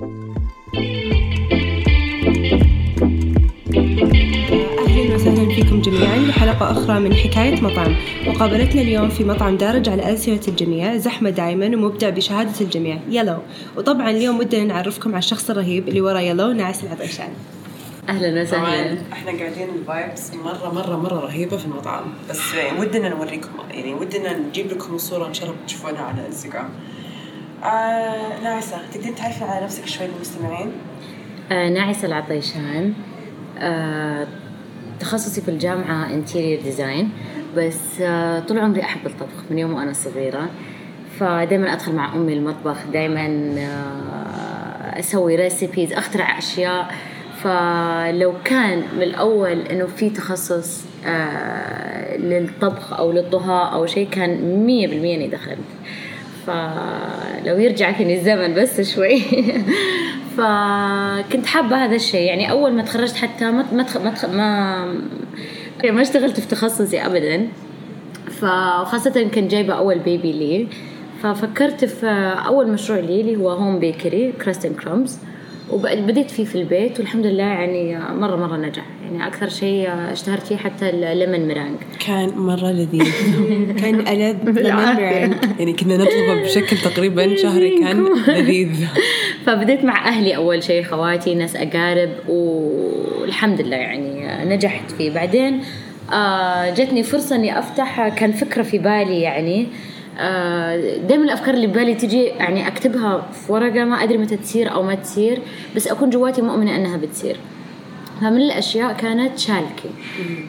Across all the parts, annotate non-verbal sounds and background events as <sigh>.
أهلا وسهلا فيكم جميعا لحلقة أخرى من حكاية مطعم. مقابلتنا اليوم في مطعم دارج على ألسنة الجميع زحمة دائما ومبدع بشهادة الجميع. يلو. وطبعا اليوم ودنا نعرفكم على الشخص الرهيب اللي ورا يلو ناعس العطشان أهلا وسهلا. طبعا إحنا قاعدين الفايبس مرة مرة مرة رهيبة في المطعم بس يعني ودنا نوريكم يعني ودنا نجيب لكم الصورة إن شاء الله تشوفونها على انستغرام آه ناعسة تقدرين تعرفي على نفسك شوي للمستمعين؟ آه ناعسة العطيشان. آه تخصصي في الجامعة interior design بس آه طول عمري أحب الطبخ من يوم وأنا صغيرة. فدايما أدخل مع أمي المطبخ دايما آه أسوي recipes أخترع أشياء. فلو كان من الأول إنه في تخصص آه للطبخ أو للطهاء أو شيء كان مية بالمية إني دخلت. فلو يرجع فيني الزمن بس شوي. <laughs> فكنت حابة هذا الشيء. يعني أول ما تخرجت حتى ما ما تخ- ما, تخ- ما ما اشتغلت في تخصصي أبدا. فخاصة كنت جايبة أول baby لي. ففكرت في أول مشروع لي اللي هو home bakery Crust and Crumbs وبديت فيه في البيت والحمد لله يعني مرة مرة نجح. يعني أكثر شيء اشتهرت فيه حتى ال lemon meringue كان مرة لذيذ. <laughs> كان ألذ. لمن يعني كنا نطلبه بشكل تقريبا <laughs> شهري كان لذيذ. <laughs> فبديت مع أهلي أول شيء خواتي ناس أقارب والحمد لله يعني نجحت فيه. بعدين آه، جتني فرصة إني أفتح كان فكرة في بالي يعني دائما الأفكار اللي ببالي تجي يعني أكتبها في ورقة ما أدري متى تصير أو ما تصير بس أكون جواتي مؤمنة أنها بتصير. فمن الأشياء كانت شالكي.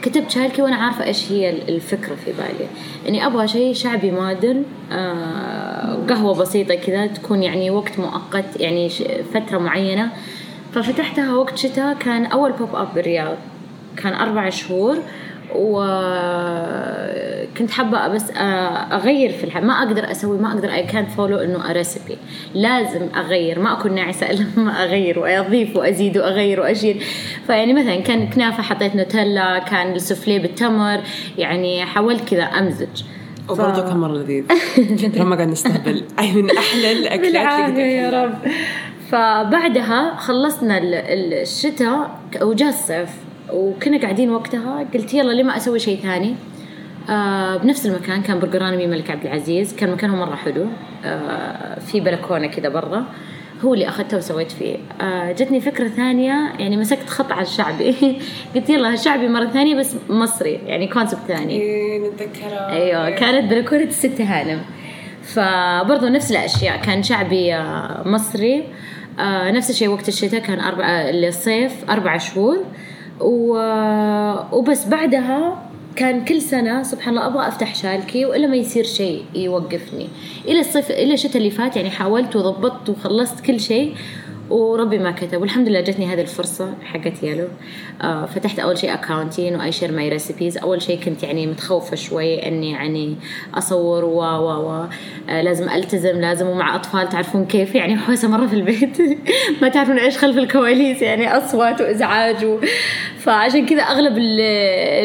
كتبت شالكي وأنا عارفة إيش هي الفكرة في بالي. إني أبغى شيء شعبي modern آه قهوة بسيطة كذا تكون يعني وقت مؤقت يعني فترة معينة. ففتحتها وقت شتاء كان أول pop up بالرياض. كان أربع شهور. وكنت حابة بس أغير في الحياة ما أقدر أسوي ما أقدر I can't follow إنه recipe لازم أغير. ما أكون ناعسة إلا لما أغير وأضيف وأزيد وأغير وأشيل. فيعني مثلا كان كنافة حطيت نوتيلا كان السوفلي بالتمر. يعني حاولت كذا أمزج. وبرضه كان مره لذيذ. <laughs> لما قاعد نستهبل. أي من أحلى الأكلات اللي يا. رب. فبعدها خلصنا ال- ال- الشتاء وجاء الصيف. وكنا قاعدين وقتها قلت يلا ليه ما أسوي شيء ثاني؟ آه بنفس المكان كان برجراني الملك عبد العزيز. كان مكانه مرة حلو. آه في بلكونة كذا برا. هو اللي أخذته وسويت فيه. آه جتني فكرة ثانية يعني مسكت خط على الشعبي. <laughs> قلت يلا الشعبي مرة ثانية بس مصري يعني كونسبت ثاني. إيه، نتذكرها. أيوه كانت بلكونة الست هانم. فبرضه نفس الأشياء كان شعبي آه، مصري. آه، نفس الشيء وقت الشتاء كان أربع الصيف أربع شهور. و... وبس بعدها كان كل سنة سبحان الله أبغى أفتح شالكي وإلا ما يصير شيء يوقفني. إلى الصيف إلى الشتاء اللي فات يعني حاولت وضبطت وخلصت كل شيء وربي ما كتب. والحمد لله جتني هذه الفرصة حقت يالو آه فتحت أول شيء account إن I share my recipes أول شيء كنت يعني متخوفة شوي إني يعني أصور و و و. آه لازم ألتزم لازم ومع أطفال تعرفون كيف يعني حوسة مرة في البيت. <laughs> ما تعرفون إيش خلف الكواليس يعني أصوات وإزعاج و... فعشان كذا أغلب ال-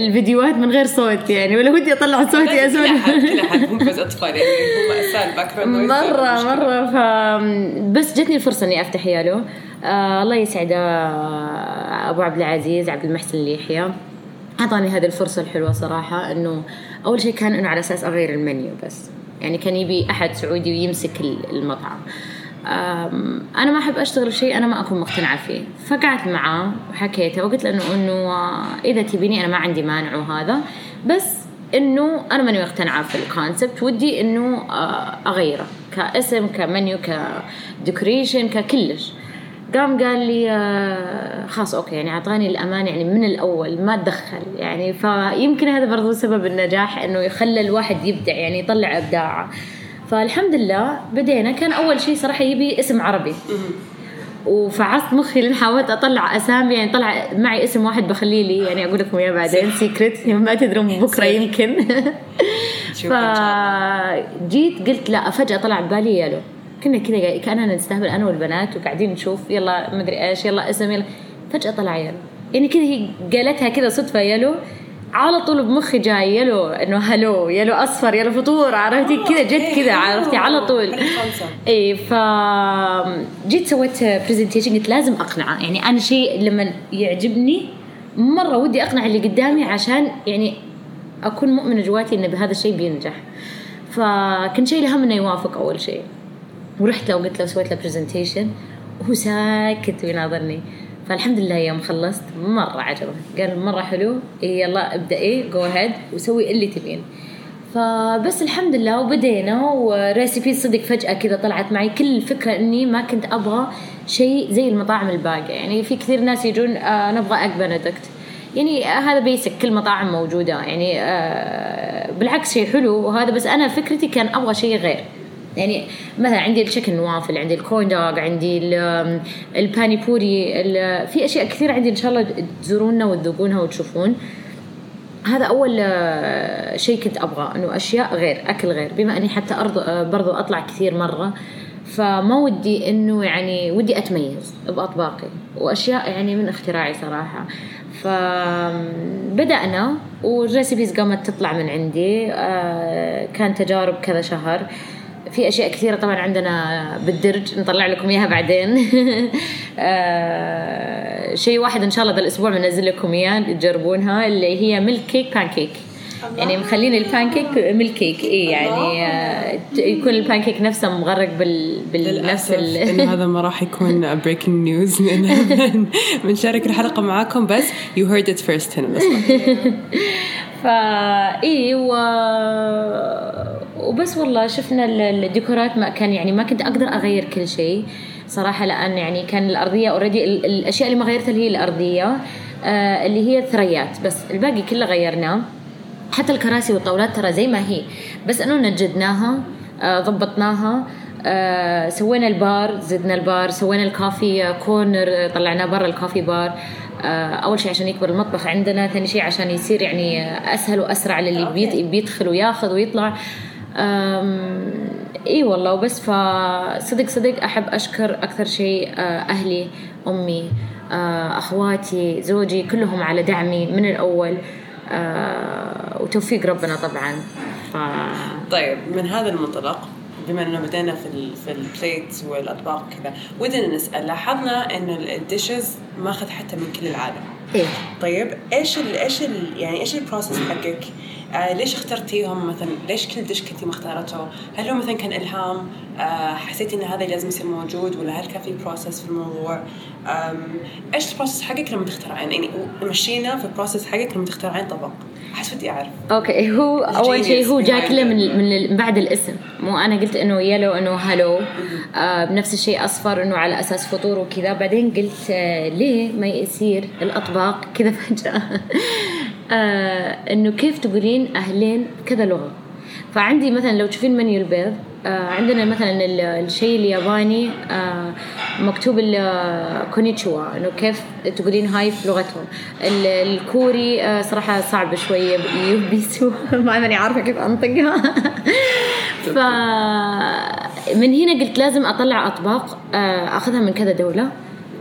الفيديوهات من غير صوت يعني ولا ودي أطلع صوتي كل أسوي احد كل احد مو <laughs> بس أطفال يعني هم أساسا مرة مرة. ف بس جتني الفرصة إني أفتح يالو آه الله يسعده آه، أبو عبد العزيز عبد المحسن اليحيى أعطاني هذه الفرصة الحلوة صراحة إنه أول شيء كان إنه على أساس أغير المنيو بس. يعني كان يبي أحد سعودي ويمسك ال- المطعم. أنا ما أحب أشتغل في شيء أنا ما أكون مقتنعة فيه. فقعدت معاه وحكيته وقلت له إنه إنه آه، إذا تبيني أنا ما عندي مانع وهذا. بس إنه أنا ماني مقتنعة في ال concept ودي إنه آه، أغيره. كاسم ك menu ك decoration ككلش. قام قال لي آه، خلاص okay يعني أعطاني الأمان يعني من الأول ما تدخل يعني فيمكن هذا برضو سبب النجاح إنه يخلي الواحد يبدع يعني يطلع ابداعه فالحمد لله بدينا. كان أول شيء صراحة يبي اسم عربي. وفعصت مخي لين حاولت أطلع أسامي يعني طلع معي اسم واحد بخليه لي يعني أقول لكم إياه بعدين secret ما تدرون بكرة يمكن. <laughs> فجيت قلت لا فجأة طلع ببالي يالو. كنا كذا كأننا نستهبل أنا والبنات وقاعدين نشوف يلا مدري إيش يلا اسم يلا. فجأة طلع يالو يعني كذا هي قالتها كذا صدفة يالو على طول بمخي جاي yellow إنه hello yellow أصفر يلو فطور عرفتي؟ كذا جت okay، كذا. عرفتي؟ على طول. إي ف جيت سويت presentation قلت لازم أقنعه. يعني أنا شيء لما يعجبني مرة ودي أقنع اللي قدامي عشان يعني أكون مؤمنة جواتي ان بهذا الشيء بينجح. فكان شيء الهم إنه يوافق أول شيء. ورحت له وقلت له سويت له presentation وهو ساكت ويناظرني. فالحمد لله يوم خلصت مرة عجبه. قال مرة حلو إيه يلا ابدأي go ahead وسوي اللي تبين. فبس الحمد لله وبدينا و recipe صدق فجأة كذا طلعت معي. كل الفكرة إني ما كنت أبغى شيء زي المطاعم الباقية. يعني في كثير ناس يجون آه نبغى egg benedict يعني آه هذا basic كل مطاعم موجودة. يعني آه بالعكس شيء حلو. وهذا بس أنا فكرتي كان أبغى شيء غير. يعني مثلا عندي الشكل وافل عندي ال corn dog عندي ال- الباني بوري في أشياء كثير عندي إن شاء الله تزوروننا وتذوقونها وتشوفون. هذا أول آه، شيء كنت أبغاه إنه أشياء غير أكل غير بما إني حتى أرض آه، برضو أطلع كثير مرة. فما ودي إنه يعني ودي أتميز بأطباقي وأشياء يعني من اختراعي صراحة. فبدأنا وال recipes قامت تطلع من عندي آه، كان تجارب كذا شهر. في أشياء كثيرة طبعا عندنا بالدرج نطلع لكم إياها بعدين. <laughs> آه، شيء واحد إن شاء الله ذا الأسبوع بنزل لكم إياه تجربونها اللي هي milk cake pancake يعني مخلين ال pancake milk cake اي يعني آه، يكون البان كيك نفسه مغرق بال ال... إنه هذا ما راح يكون <laughs> breaking news بنشارك الحلقة معاكم بس you heard it first. هنا بس. <laughs> فا اي و... وبس والله شفنا ال- الديكورات ما كان يعني ما كنت أقدر أغير كل شيء صراحة لأن يعني كان الأرضية already الأشياء اللي ما غيرتها اللي هي الأرضية آه اللي هي ثريات بس الباقي كله غيرناه حتى الكراسي والطاولات ترى زي ما هي. بس أنه نجدناها آه ضبطناها آه سوينا البار زدنا البار سوينا ال coffee corner طلعناه برا ال coffee bar. آه أول شيء عشان يكبر المطبخ عندنا ثاني شيء عشان يصير يعني أسهل وأسرع للي بيدخل وياخذ ويطلع. إي والله وبس فصدق صدق أحب أشكر أكثر شيء آه، أهلي أمي آه، أخواتي زوجي كلهم على دعمي من الأول آه، وتوفيق ربنا طبعا. ف طيب من هذا المنطلق بما إنه بدينا في ال في ال plate والأطباق كذا ودنا نسأل لاحظنا ان ال dishes ماخذ حتى من كل العالم. إيه. طيب إيش ال إيش ال يعني إيش ال process حقك؟ آه ليش اخترتيهم مثلا؟ ليش كل dish كنتي مختارته؟ هل هو مثلا كان إلهام؟ آه حسيتي إن هذا لازم يصير موجود ولا هل كان في process في الموضوع؟ إيش ال process حقك لما تخترعين؟ يعني مشينا في ال process حقك لما تخترعين طبق. أحس ودي أعرف. okay هو أول شيء هو جاء كله من من بعد الاسم مو أنا قلت إنه يلو إنه hello آه بنفس الشيء أصفر إنه على أساس فطور وكذا بعدين قلت آه ليه ما يصير الأطباق كذا فجأة آه إنه كيف تقولين أهلين كذا لغة. فعندي مثلا لو تشوفين منيو البيض آه عندنا مثلا ال- الشيء الياباني آه مكتوب ال こんにちは إنه كيف تقولين hi في لغتهم. ال- الكوري آه صراحة صعب شوية 여보세요 <laughs> ما ماني عارفة كيف أنطقها. <laughs> ف من هنا قلت لازم أطلع أطباق آه أخذها من كذا دولة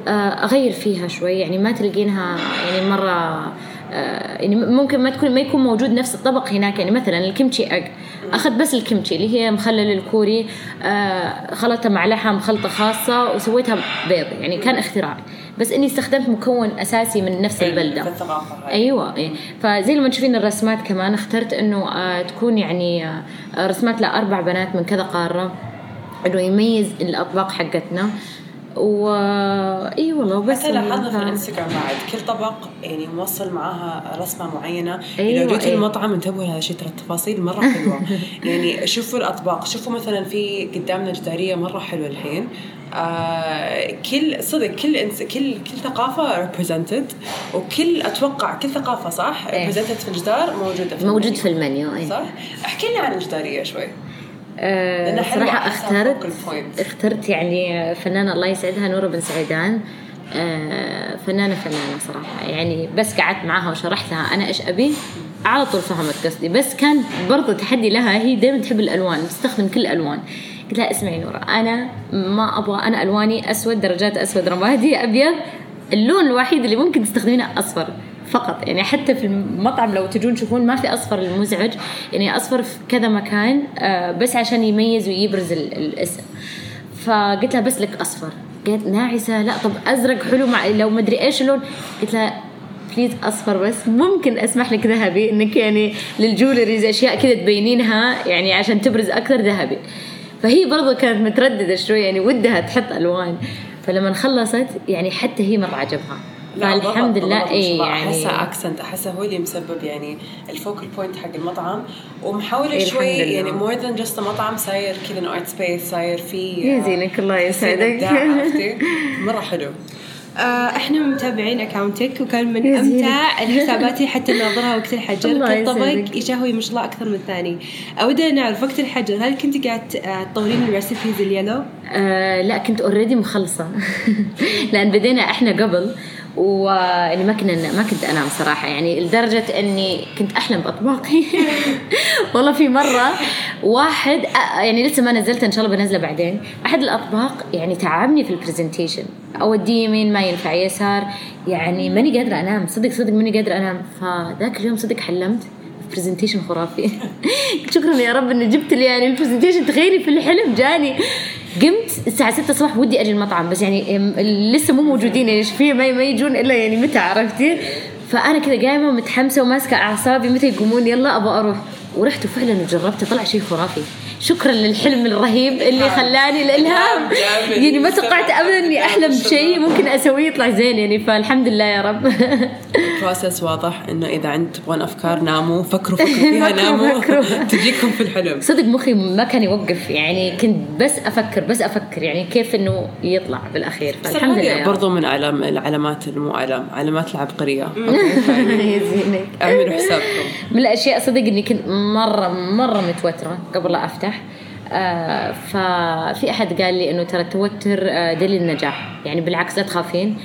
آه، أغير فيها شوي يعني ما تلقينها يعني مرة يعني ممكن ما تكون ما يكون موجود نفس الطبق هناك. يعني مثلا الكيمتشي اج أخذ بس الكيمتشي اللي هي مخلل الكوري آه، مع لحم خلطة خاصة وسويتها بيض. يعني كان اختراع. بس إني استخدمت مكون أساسي من نفس البلدة. الثقافة هاي. أيوه إيه. فزي لما تشوفين الرسمات كمان اخترت إنه آه تكون يعني آه رسمات لأربع بنات من كذا قارة إنه يميز الأطباق حقتنا. و إي والله بس حتى لاحظنا في الانستغرام بعد كل طبق يعني موصل معاها رسمة معينة أيوة، اذا جيتوا أيوة. المطعم انتبهوا لهذا الشيء ترى التفاصيل مرة حلوة <laughs> يعني شوفوا الأطباق شوفوا مثلا في قدامنا جداريه مرة حلوة الحين آه كل صدق كل إنس كل كل ثقافة represented وكل أتوقع كل ثقافة صح إيه. represented في الجدار موجودة في موجود المنيو. في المنيو إيه. صح احكي لنا عن الجداريه شوي آه، صراحة اخترت. اخترت يعني فنانة الله يسعدها نورة بن سعيدان. آه، فنانة فنانة صراحة. يعني بس قعدت معاها وشرحت لها أنا إيش أبي على طول فهمت قصدي. بس كان برضه تحدي لها هي دائما تحب الألوان تستخدم كل الألوان قلت لها اسمعي نورة أنا ما أبغى أنا ألواني أسود درجات أسود رمادي أبيض. اللون الوحيد اللي ممكن تستخدمينه أصفر. فقط. يعني حتى في المطعم لو تجون تشوفون ما في أصفر المزعج. يعني أصفر في كذا مكان آه، بس عشان يميز ويبرز ال- الاسم. فقلت لها بس لك أصفر. قالت ناعسة. لا طب أزرق حلو مع لو مدري إيش اللون. قلت لها please أصفر بس. ممكن أسمح لك ذهبي إنك يعني لل jewelries أشياء كذا تبينينها يعني عشان تبرز أكثر ذهبي. فهي برضو كانت مترددة شوي يعني ودها تحط ألوان. فلما خلصت يعني حتى هي مرة عجبها. فالحمد لله اي يعني أحسها accent أحسها هو اللي مسبب يعني ال focal point حق المطعم ومحاولة إيه، شوي. يعني more than just مطعم صاير كذا إنه art space صاير في يا زينك الله يسعدك عرفتي؟ مرة حلو آه إحنا متابعين اكاونتك وكان من. أمتع الحسابات حتى ناظرها وقت الحجر كل طبق. يشهي ما شاء الله أكثر من الثاني ودنا نعرف وقت الحجر هل كنت قاعد آه، تطورين ال recipes اليلو؟ آه لا كنت already مخلصة <laughs> لأن بدينا إحنا قبل ويعني ما كنا ما كنت أنام صراحة. يعني لدرجة إني كنت أحلم باطباقي <laughs> والله في مرة واحد يعني لسه ما نزلت إن شاء الله بنزله بعدين. أحد الأطباق يعني تعبني في ال presentation أوديه يمين ما ينفع يسار. يعني ماني قادرة أنام. صدق صدق ماني قادرة أنام. فذاك اليوم صدق حلمت presentation خرافي. <laughs> شكرا يا رب إني جبت لي يعني ال presentation تخيلي في الحلم جاني. قمت الساعة 6 الصبح ودي أجي المطعم بس يعني لسه مو موجودين يعني في ما ما يجون إلا يعني متى عرفتي؟ فأنا كذا قايمة متحمسة وماسكة أعصابي متى يقومون يلا أبغى أروح ورحت وفعلا وجربته طلع شيء خرافي شكرا للحلم الرهيب اللي خلاني الالهام جامد. يعني ما توقعت ابدا إني أحلم بشيء ممكن أسويه يطلع زين يعني فالحمد لله يا رب. البروسس واضح إنه إذا عند تبغون أفكار ناموا فكروا فكروا <laughs> فيها ناموا. <laughs> تجيكم في الحلم. صدق مخي ما كان يوقف يعني كنت بس أفكر بس أفكر يعني كيف إنه يطلع بالأخير. فالحمد لله برضو من علام العلامات المو علام علامات العبقرية. <laughs> أعملوا حسابكم. من الأشياء صدق إني كنت مرة مرة متوترة قبل لا أفتح. آه ففي أحد قال لي إنه ترى التوتر آه، دليل النجاح. يعني بالعكس لا تخافين.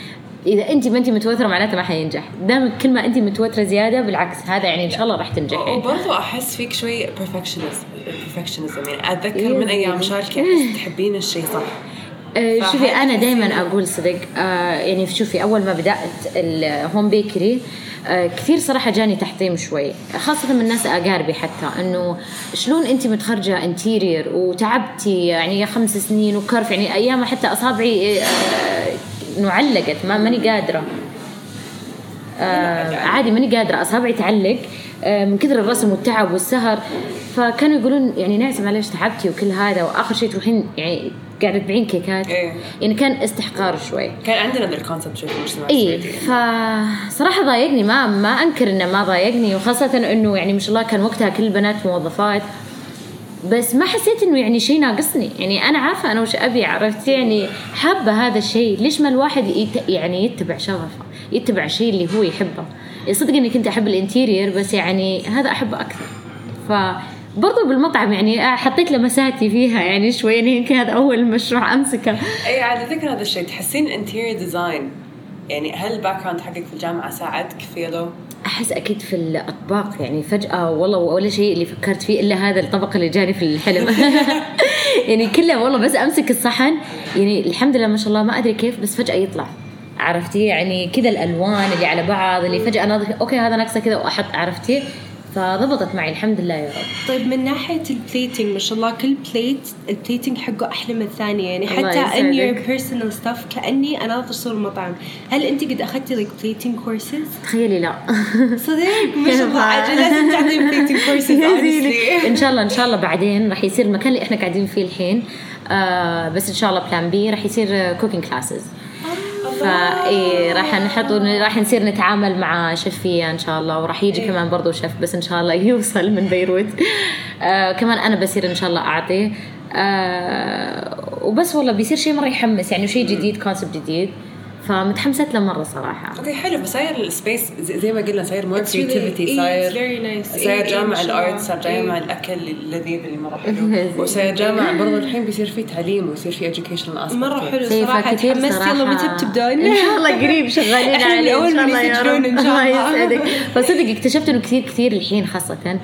إذا أنت ما أنت متوترة معناته ما حينجح. دام كل ما أنت متوترة زيادة بالعكس هذا يعني إن شاء الله راح تنجحي وبرضو أحس فيك شوي perfectionism perfectionism. يعني أتذكر إيه. من أيام أحس تحبين الشيء صح. شوفي فهل أنا دائما أقول صدق آه، يعني شوفي أول ما بدأت الهوم بيكري آه، كثير صراحة جاني تحطيم شوي خاصة من ناس أقاربي حتى إنه شلون أنت متخرجة انتيرير وتعبتي يعني خمس سنين وكرف يعني أيام حتى أصابعي آه، انه علقت ما ماني قادرة. آه عادي. ماني قادرة أصابعي تعلق آه من كثر الرسم والتعب والسهر فكانوا يقولون يعني ناس معلش تعبتي وكل هذا وآخر شيء تروحين يعني قاعدة تبيعين كيكات. إيه. يعني كان استحقار شوي. كان عندنا ذا ال concept شوي اي. فصراحه ضايقني ما ما أنكر إنه ما ضايقني وخاصة إنه يعني ما شاء الله كان وقتها كل البنات موظفات. بس ما حسيت إنه يعني شيء ناقصني. يعني أنا عارفة أنا وش أبي عرفت؟ يعني حابة هذا الشيء ليش ما الواحد يت يعني يتبع شغفه؟ يتبع الشيء اللي هو يحبه. صدق إني كنت أحب ال interior بس يعني هذا أحبه أكثر. ف برضو بالمطعم يعني حطيت لمساتي فيها يعني شوي يعني يمكن هذا أول مشروع أمسكه. اي عاد اتذكر هذا الشيء تحسين interior design يعني هل ال background حقك في الجامعة ساعدك في يلو؟ أحس أكيد في الأطباق يعني فجأة والله ولا شيء اللي فكرت فيه إلا هذا الطبق اللي جاني في الحلم. <laughs> يعني كله والله بس أمسك الصحن يعني الحمد لله ما شاء الله ما أدري كيف بس فجأة يطلع. عرفتي؟ يعني كذا الألوان اللي على بعض اللي فجأة ناظر okay هذا ناقصة كذا وأحط عرفتي؟ فضبطت معي الحمد لله يا رب. طيب من ناحية ال plating ما شاء الله كل plate ال plating حقه أحلى من الثانية. يعني حتى your personal stuff كأني أنا أناظر صور المطعم. هل أنت قد أخذتي like plating courses؟ تخيلي لا. صدق؟ ما شاء الله <laughs> عجل لازم تعطي زيني. honestly. إن شاء الله إن شاء الله بعدين راح يصير المكان اللي إحنا قاعدين فيه الحين. آه بس إن شاء الله plan B راح يصير cooking classes فاي راح نحط راح نصير نتعامل مع شفية إن شاء الله وراح يجي كمان برضو شيف بس إن شاء الله <laughs> يوصل من بيروت. آه كمان أنا بصير إن شاء الله أعطي. آه وبس والله بيصير شيء مرة يحمس يعني شيء جديد concept جديد. فمتحمسة له مرة صراحة okay حلو فصاير ال space زي ما قلنا صاير more creativity صاير. صاير إيه، إيه، جامع ما. ال art صار جامع إيه. الأكل اللذيذ اللي مرة. <laughs> حلو وصاير جامع برضو الحين بيصير فيه تعليم ويصير فيه educational aspect مرة فيه. حلو صراحة كثير تحمست يلا متى بتبدون؟ إن شاء الله قريب <laughs> شغالين عليه إن الله يا يسجلون إن شاء الله. يسعدك <laughs> فصدق اكتشفت إنه كثير كثير الحين خاصة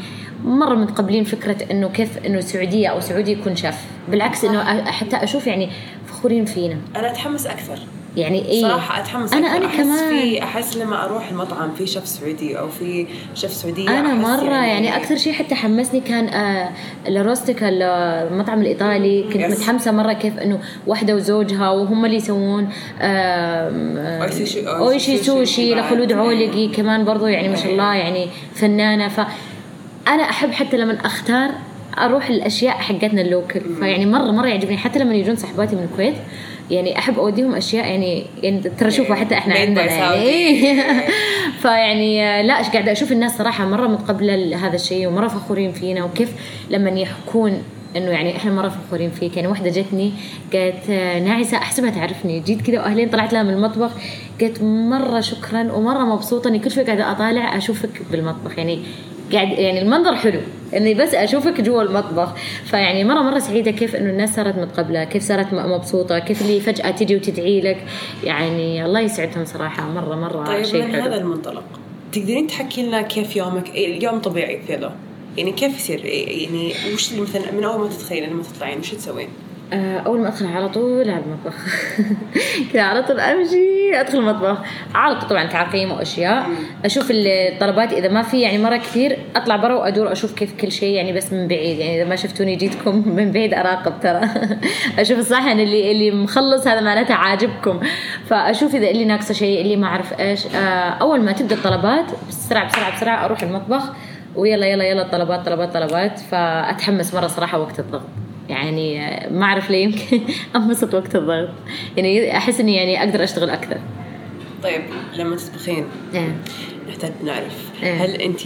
مرة متقبلين فكرة إنه كيف إنه سعودية أو سعودي يكون شيف بالعكس إنه حتى أشوف يعني فخورين فينا أنا أتحمس أكثر يعني إيه؟ صراحة أتحمس أنا. أنا أحس كمان. في أحس لما أروح المطعم في شيف سعودي أو في شيف سعودية أنا مرة يعني أكثر شيء حتى حمسني كان آه الروستيكا المطعم الإيطالي. كنت Yes. متحمسة مرة كيف إنه واحدة وزوجها وهم اللي يسوون أويسي اويشي سوشي. لخلود عولقي كمان برضو يعني ما شاء الله يعني فنانة. ف أنا أحب حتى لما أختار أروح الأشياء حقتنا اللوكل. فيعني مره مرة يعجبني. حتى لما يجون صحباتي من الكويت يعني أحب أوديهم أشياء يعني يعني ترى شوفوا حتى إحنا عندنا. يعني. <laughs> فيعني آه، لا قاعدة أشوف الناس صراحة مرة متقبلة هذا الشيء ومرة فخورين فينا وكيف لما يحكون إنه يعني إحنا مرة فخورين فيك. يعني واحدة جتني قالت آه، ناعسة أحسبها تعرفني. جيت كذا وأهلين طلعت لها من المطبخ قالت مرة شكرا ومرة مبسوطة إني كل شوي قاعدة أطالع أشوفك بالمطبخ. يعني قاعد يعني المنظر حلو. إني بس أشوفك جوا المطبخ. فيعني مره مرة سعيدة كيف إنه الناس صارت متقبلة كيف صارت مبسوطة كيف اللي فجأة تجي وتدعي لك. يعني الله يسعدهم صراحة. مره مرة طيب شيء من حلو. هذا المنطلق. تقدرين تحكي لنا كيف يومك إيه، اليوم طبيعي في له يعني كيف يصير؟ إيه، يعني وش اللي مثلا من أول ما تتخيلين لما تطلعين وش تسوين؟ آه، أول ما أدخل على طول على المطبخ. <laughs> كذا على طول أمشي أدخل المطبخ. أعرض طبعا تعقيم وأشياء. أشوف الطلبات إذا ما في يعني مرة كثير أطلع برا وأدور أشوف كيف كل شيء يعني بس من بعيد. يعني إذا ما شفتوني جيتكم <laughs> من بعيد أراقب ترى. <laughs> أشوف الصحن اللي اللي مخلص هذا معناته عاجبكم. فأشوف إذا اللي ناقصة شيء اللي ما أعرف إيش. آه، أول ما تبدأ الطلبات بسرعة بسرعة بسرعة أروح المطبخ. ويلا يلا يلا طلبات طلبات طلبات. فأتحمس مرة صراحة وقت الضغط. يعني ما أعرف ليه يمكن <laughs> أنبسط وقت الضغط. يعني أحس إني يعني أقدر أشتغل أكثر. طيب لما تطبخين إيه. نحتاج نعرف إيه. هل أنت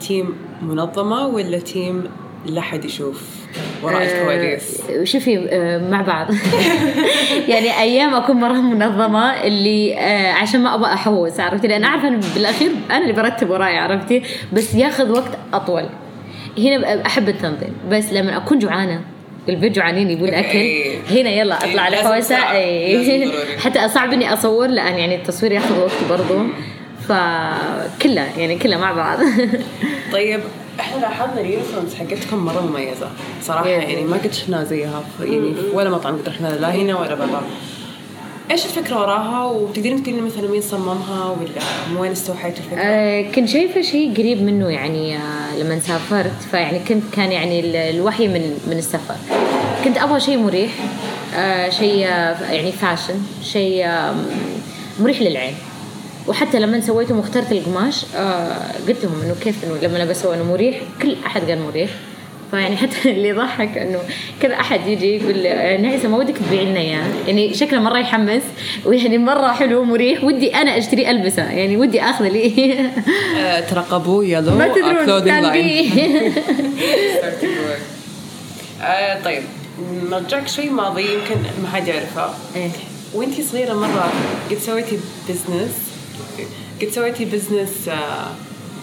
تيم منظمة ولا تيم لا حد يشوف وراء الكواليس؟ آه، شوفي آه، مع بعض. <laughs> يعني أيام أكون مرة منظمة اللي آه، عشان ما أبغى أحوس عرفتي؟ لأن أعرف أنا بالأخير أنا اللي برتب وراي عرفتي؟ بس ياخذ وقت أطول. هنا أحب التنظيم. بس لما أكون جوعانة البيت جوعانين يبون أكل إيه. هنا يلا أطلع إيه، لازم لحوسه صعب. إيه. ضروري. حتى صعب اني أصور لأن يعني التصوير ياخذ وقت برضه فكلها يعني كلها مع بعض <laughs> طيب إحنا لاحظنا اليونيفورمز حقتكم مرة مميزة صراحة إيه. يعني ما قد شفناها زيها يعني ولا مطعم قد رحنا لا هنا ولا برا إيش الفكرة وراها؟ وتقدرين تقولين مثلا مين صممها ولا من وين استوحيتوا الفكرة؟ آه، كنت شايفة شيء قريب منه يعني آه، لما سافرت. فيعني كنت كان يعني ال- الوحي من من السفر. كنت أبغى شيء مريح آه، شيء آه، يعني فاشن شيء مريح للعين. وحتى لما سويته واخترت القماش آه، قلت لهم إنه كيف إنه لما بسوي إنه مريح كل أحد قال مريح. فيعني حتى <laughs> اللي يضحك إنه كذا أحد يجي يقول لي نعسه ما ودك تبيعي لنا إياه. يعني شكله مرة يحمس ويعني مرة حلو مريح ودي أنا أشتري ألبسة يعني ودي آخذه لي. <laughs> آه، ترقبوا يلو ما تدرون. <laughs> آه طيب نرجعك شوي ماضي يمكن ما حد يعرفها إيه. وانتي صغيرة مرة قد سويتي business قد سويتي business آه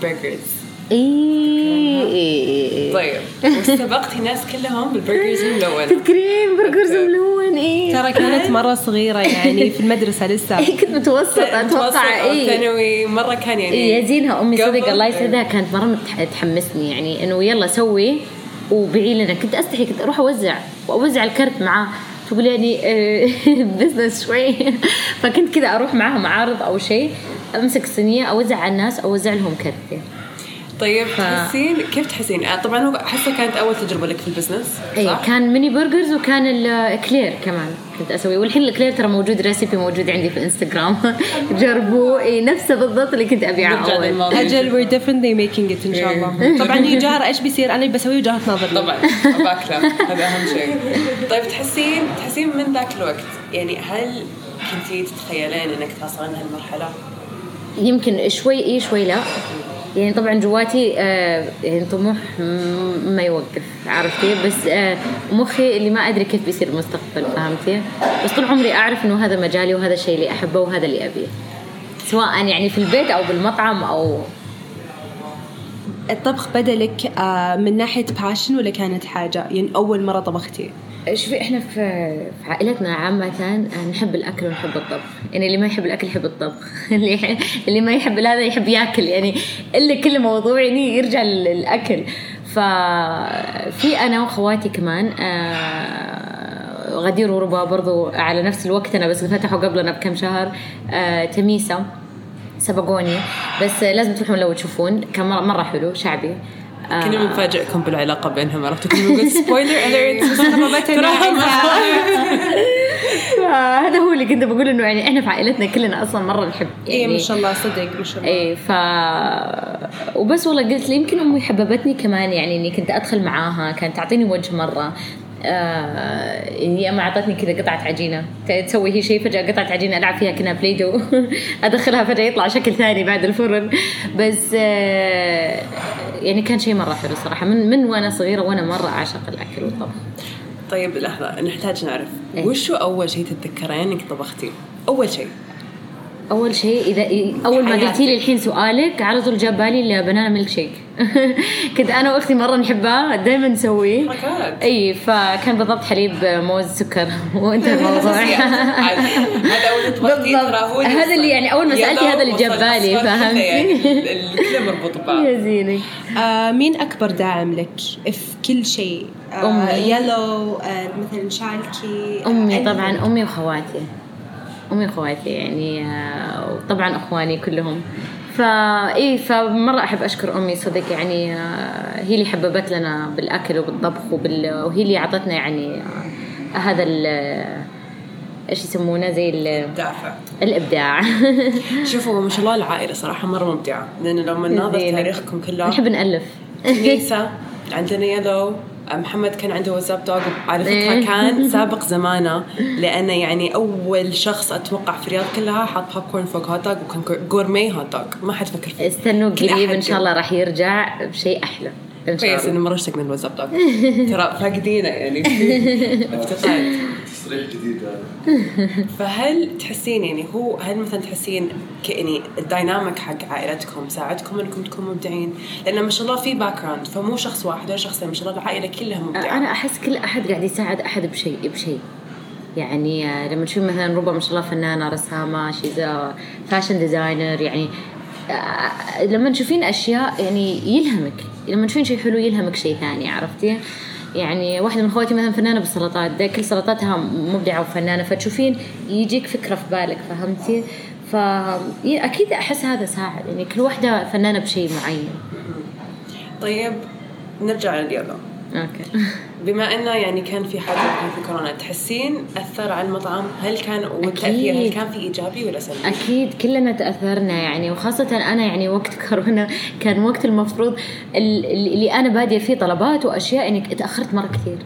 burgers إيه. إيه. طيب واستبقتي ناس كلهم بال burgers الملونة تذكرين burgers ملون إيه. ترى كانت مرة صغيرة يعني في المدرسة لسه. <laughs> إيه، كنت متوسطة متوسط أتوقع إيه. ثانوي مرة كان يعني إيه، يا زينها أمي صدق الله يسعدها كانت مرة تحمسني يعني إنه يلا سوي وبيعي لنا. كنت أستحي كنت أروح أوزع وأوزع الكرت معاه. تقول يعني <laughs> business شوي. فكنت كذا أروح معاها معارض أو شيء أمسك الصينية أوزع على الناس أوزع لهم كرت. طيب تحسين كيف تحسين؟ آه، طبعا هو حاسة كانت أول تجربة لك في ال business اي؟ كان mini burgers وكان ال eclair كمان كنت أسوي. والحين ال eclair ترى موجود recipe موجود عندي في الانستغرام <laughs> جربوه. اي نفسه بالضبط اللي كنت أبيعه أول. أجل we're definitely making it إن شاء الله. <laughs> طبعا يجار إيش بيصير؟ أنا بسوي وجهة نظر طبعا باكله هذا أهم شيء. طيب تحسين تحسين من ذاك الوقت يعني هل كنتي تتخيلين إنك تصلين هالمرحله؟ يمكن شوي اي شوي لا. يعني طبعا جواتي آه يعني طموح ما يوقف عرفتي؟ بس آه مخي اللي ما أدري كيف بيصير المستقبل فهمتي؟ بس طول عمري أعرف إنه هذا مجالي وهذا الشيء اللي أحبه وهذا اللي أبيه. سواء يعني في البيت أو بالمطعم أو الطبخ بدا لك آه، من ناحية باشن ولا كانت حاجة؟ يعني أول مرة طبختي؟ شوفي إحنا في في عائلتنا عامة نحب الأكل ونحب الطبخ، يعني اللي ما يحب الأكل يحب الطبخ، <laughs> اللي اللي ما يحب هذا يحب ياكل. يعني إلا كل موضوع يعني يرجع للأكل. ففي أنا وأخواتي كمان آه، غدير وربا برضو على نفس الوقت. أنا بس فتحوا قبلنا بكم شهر آه تميسة سبقوني. بس لازم تروحون لو تشوفون. كان مرة حلو شعبي. آه، كنا بنفاجئكم بالعلاقة بينهم عرفتوا؟ كنا بنقول سبويلر اليرت هذا هو اللي كنت بقول إنه يعني إحنا في عائلتنا كلنا أصلا مرة نحب يعني اي ما شاء الله صدق ما شاء الله. اي ف وبس والله قلت لي يمكن أمي حببتني كمان يعني إني كنت أدخل معاها كانت تعطيني وجه مرة. آه هي ما أعطتني كذا قطعة عجينة. تسوي هي شيء فجأة قطعة عجينة ألعب فيها كأنها بليدو. <laughs> أدخلها فجأة يطلع شكل ثاني بعد الفرن. بس آه يعني كان شيء مرة حلو صراحة. من من وأنا صغيرة وأنا مرة أعشق الأكل والطبخ. طيب لحظة نحتاج نعرف إيه. وشو أول شيء تتذكرين إنك طبختيه؟ أول شيء. أول شيء إذا أول ما. قلتي لي الحين سؤالك على طول جاب بالي البنانا ميلك شيك <laughs> كنت أنا وأختي مرة نحبها دائما نسويه God. إي فكان بالضبط حليب موز سكر <laughs> وانتهى <laughs> الموضوع هذا. هذا اللي يعني أول ما سألتي هذا اللي جاب بالي، فهمتي؟ يعني كله مربوط ببعض يا زينك آه مين أكبر داعم لك في كل شيء؟ آه أمي. يلو آه مثلا شالكي آه أمي. طبعا أمي وخواتي امي وخواتي يعني وطبعا إخواني كلهم. فا إيه فمرة أحب أشكر أمي صدق يعني هي اللي حببت لنا بالأكل وبالطبخ وبال وهي اللي أعطتنا يعني هذا ال إيش يسمونه؟ زي ال- دافع الإبداع. <laughs> شوفوا ما شاء الله العائلة صراحة مرة ممتعة. لأنه لما نناظر زينك. تاريخكم كله نحب نألف. كنيسة عندنا يلو. محمد كان عنده واتساب دوغ على فكرة إيه. كان <laughs> سابق زمانه لأنه يعني أول شخص أتوقع في الرياض كلها حط بوب كورن فوق hot dog وكان gourmet hot dog ما حد فكر فيه. استنوا قريب إن شاء الله راح يرجع بشيء أحلى كويس إنه مرة اشتقنا ال What's Up Dog <laughs> ترى فاقدينه يعني. <laughs> افتقاد تصريح جديد <laughs> فهل تحسين يعني هو هل مثلا تحسين يعني ال dynamic حق عائلتكم ساعدكم إنكم تكونوا مبدعين؟ لأن ما شاء الله في background فمو شخص واحد ولا شخصين ما شاء الله العائلة كلها مبدعة. أنا أحس كل أحد قاعد يساعد أحد بشيء بشيء. يعني آه، لما تشوف مثلا ربما ما شاء الله فنانة رسامة she's fashion designer يعني آه، لما تشوفين أشياء يعني يلهمك. لما تشوفين شيء حلو يلهمك شيء ثاني عرفتي؟ يعني واحدة من اخواتي مثلا فنانة بالسلطات ده كل سلطاتها مبدعة وفنانة فتشوفين يجيك فكرة في بالك فهمتي؟ أكيد أحس هذا ساعد يعني كل واحدة فنانة بشيء معين. طيب نرجع لليوغا أوكي. بما انه يعني كان في حاجة كان في كورونا تحسين أثر على المطعم هل كان والتأثير هل. كان في إيجابي ولا سلبي؟ أكيد كلنا تأثرنا يعني وخاصة أنا يعني وقت <laughs> كورونا كان وقت المفروض ال- اللي أنا بادية فيه طلبات وأشياء يعني تأخرت مرة كثير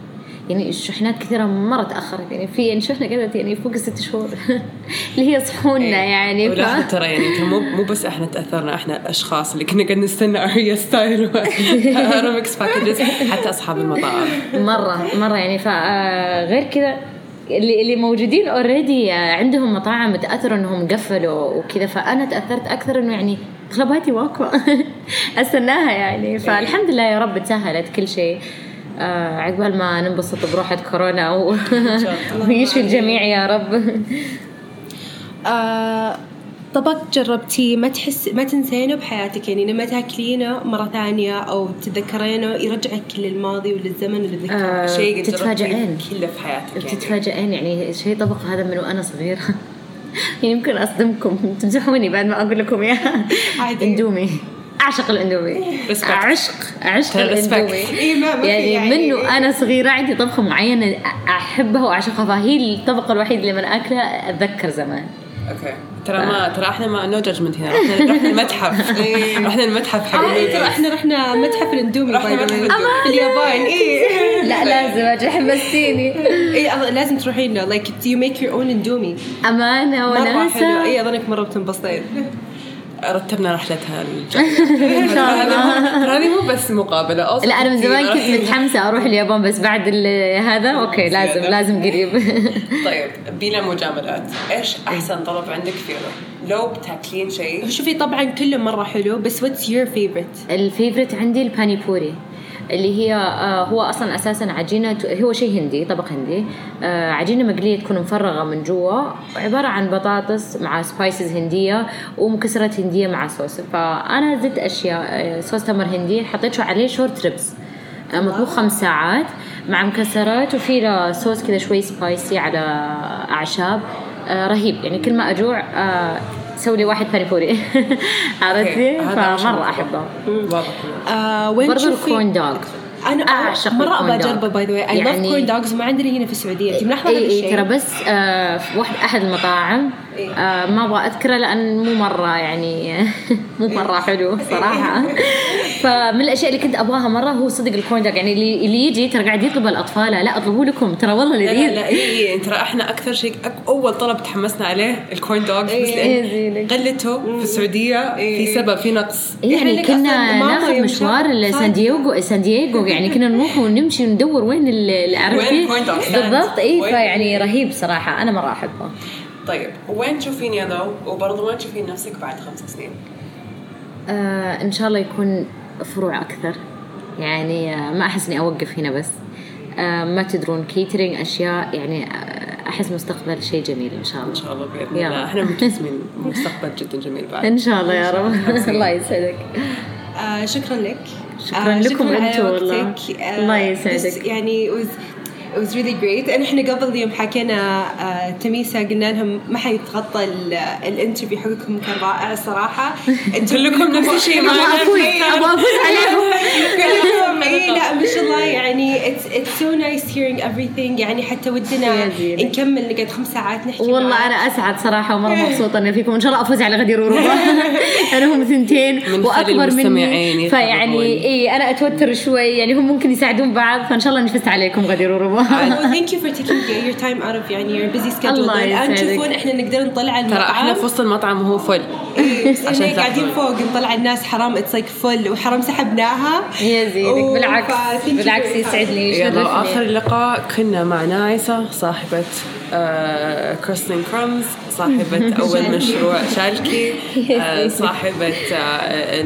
يعني الشحنات كثيرة مرة تأخرت يعني في يعني شحنة قعدت يعني فوق الست شهور <laughs> اللي هي صحوننا يعني ف... ترى يعني مو مو بس إحنا تأثرنا إحنا الاشخاص اللي كنا قاعد نستنى اريا ستايل وارمكس باكجز حتى أصحاب المطاعم. مرة مرة يعني فغير كذا اللي اللي موجودين اوريدي عندهم مطاعم تاثروا إنهم قفلوا وكذا فأنا تأثرت أكثر إنه يعني طلباتي واقفة <laughs> أستناها يعني فالحمد لله يا رب تسهلت كل شيء. آه عقبال ما ننبسط بروحة كورونا و... <laughs> ويشفي الجميع يا رب. آه طبق جربتيه ما تحس ما تنسينه بحياتك؟ يعني لما تاكلينه مرة ثانية أو تتذكرينه يرجعك للماضي وللزمن وللذكرى. آه شيء تتفاجئين كله في حياتك يعني؟ بتتفاجئين. يعني شيء طبق هذا من وأنا صغيرة. <laughs> يمكن أصدمكم. تمزحوني بعد ما أقول لكم اياها عادي. اندومي. أعشق الإندومي. Respect. عشق عشق Respect. الإندومي. إيه يعني يعني- منه أنا صغيرة عندي طبخة معينة أحبها وأعشقها فهي الطبق الوحيد اللي من أكلها أتذكر زمان. okay. ترى ما ترى إحنا ما no judgment هنا. رحنا رحنا المتحف. <laughs> رحنا المتحف حق آه ترى النودلز. إحنا رحنا متحف الإندومي رحنا متحف. في اليابان. إيه. <laughs> لا لازم <laughs> أجل حمستيني. أظن لازم تروحين. له like you make your own إندومي؟ أمانة وناسة. إيه أظنك مرة بتنبسطين. رتبنا رحلتها <laughs> إن شاء الله هذه مو بس مقابلة also لا أنا من زمان كنت. متحمسة أروح اليابان بس بعد ال- هذا okay لازم. لازم قريب <laughs> طيب بلا مجاملات إيش أحسن طلب عندك في يوم؟ لو بتاكلين شيء شوفي طبعا كله مرة حلو بس what's your favorite ال favorite عندي الباني بوري اللي هي آه هو أصلا أساسا عجينة هو شيء هندي طبق هندي. آه عجينة مقلية تكون مفرغة من جوا عبارة عن بطاطس مع spices هندية ومكسرات هندية مع صوص. فأنا زدت أشياء آه، صوص تمر هندي حطيت شو عليه short ribs مطبوخ خمس ساعات مع مكسرات وفي صوص كذا شوي spicy على أعشاب. رهيب. يعني كل ما أجوع آه سوي لي واحد باني بوري <laughs> عرفتي؟ فمرة. أحبه. آه وين تشوفي- ال corn dog أنا أعشق مرة أبغى أجربه dog. by the way I love يعني- corn dogs ما عندنا هنا في السعودية. انت ملاحظه هذا اي اي الشيء ترى بس آه في واحد أحد المطاعم. إيه. آه ما أبغى أذكره لأن مو مرة يعني <laughs> مو مرة حلو صراحة. <laughs> فمن الأشياء اللي كنت أبغاها مرة هو صدق ال corn dog يعني اللي, اللي يجي ترى قاعد يطلب الأطفال لا اطلبوا لكم. ترى والله لا لا لذيذ. لا اي ترى إحنا أكثر شيء أول طلب تحمسنا عليه ال corn dog بس إيه، زينك. قلته في السعودية في سبب في نقص. إيه يعني كنا ناخذ مشوار لسان دييغو سان دييغو يعني كنا نروح ونمشي وندور وين ال- اللي عرفتي وين corn dog stand؟ بالضبط اي فيعني رهيب صراحة. أنا مرة أحبه. طيب وين تشوفيني أنا وبرضه وين تشوفين نفسك بعد خمس سنين؟ آه إن شاء الله يكون فروع أكثر. يعني آه ما أحس إني أوقف هنا بس. آه ما تدرون catering أشياء يعني آه أحس مستقبل شيء جميل إن شاء إن الله شاء الله بإذن. الله. إحنا مبتسمين <laughs> مستقبل جدا جميل بعد. إن شاء الله يا رب. <laughs> الله. يسعدك. آه شكرا لك. شكراً آه لكم أنتوا والله. الله يسعدك. يعني it was really great. إحنا قبل يوم حكينا آه تميسة قلنا لهم ما حيتغطى ال- ال interview حقكم كان رائع الصراحه <laughs> أنتم كلكم نفس الشيء معنا. أبغى أفوز عليهم. <laughs> اي لا ما شاء الله <laughs> يعني it's it's so nice hearing everything. يعني حتى ودنا. نكمل نقعد خمس ساعات نحكي والله. أنا أسعد صراحة ومرة <laughs> مبسوطة إني فيكم. إن شاء الله أفوز على غدير وروبا <laughs> أنا هم ثنتين من وأكبر مني. فيعني اي أنا أتوتر شوي. يعني هم ممكن يساعدون بعض فإن شاء الله نفزت عليكم غدير وروبا thank you for taking your time out of يعني busy schedule. الله الان يسعدك. تشوفون إحنا نقدر نطلع المطعم ترى إحنا في وسط المطعم وهو full. إيه، عشان قاعدين. فوق نطلع الناس حرام it's like full وحرام سحبناها. يا زينك. بالعكس بالعكس much. يسعدني يلا. واخر لقاء كنا مع نايسة صاحبة آه كريستين كرمز صاحبة <laughs> أول مشروع شالكي <laughs> آه صاحبة آه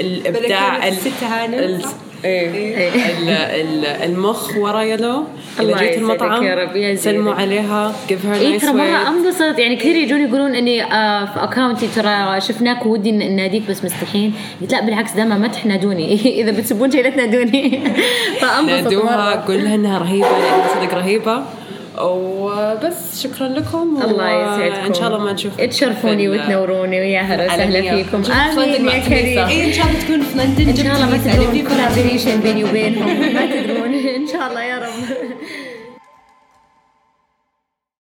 الإبداع الست هانم. ال- إيه. ال- ال- المخ ورا يلو الله جيت المطعم يا رب، يا سلموا. عليها. Give her اي ترى مرة انبسط يعني كثير يجون يقولون إني آه في اكونتي ترى شفناك ودي نناديك بس مستحين قلت لا بالعكس دائما مدح نادوني <laughs> إذا بتسبون شيء لا تنادوني. <laughs> فانبسط نادوها قول لها إنها رهيبة لأنها صدق رهيبة. وبس شكرا لكم الله و- يسعدكم. ان شاء الله ما نشوف تشرفوني وتنوروني ويا هلا وسهلا. فيكم. آمين يا. كريم. اي إن شاء الله تكون في لندن ان شاء الله ما في كولابوريشن بيني وبينهم. ما تدرون. <laughs> إن شاء الله يا رب.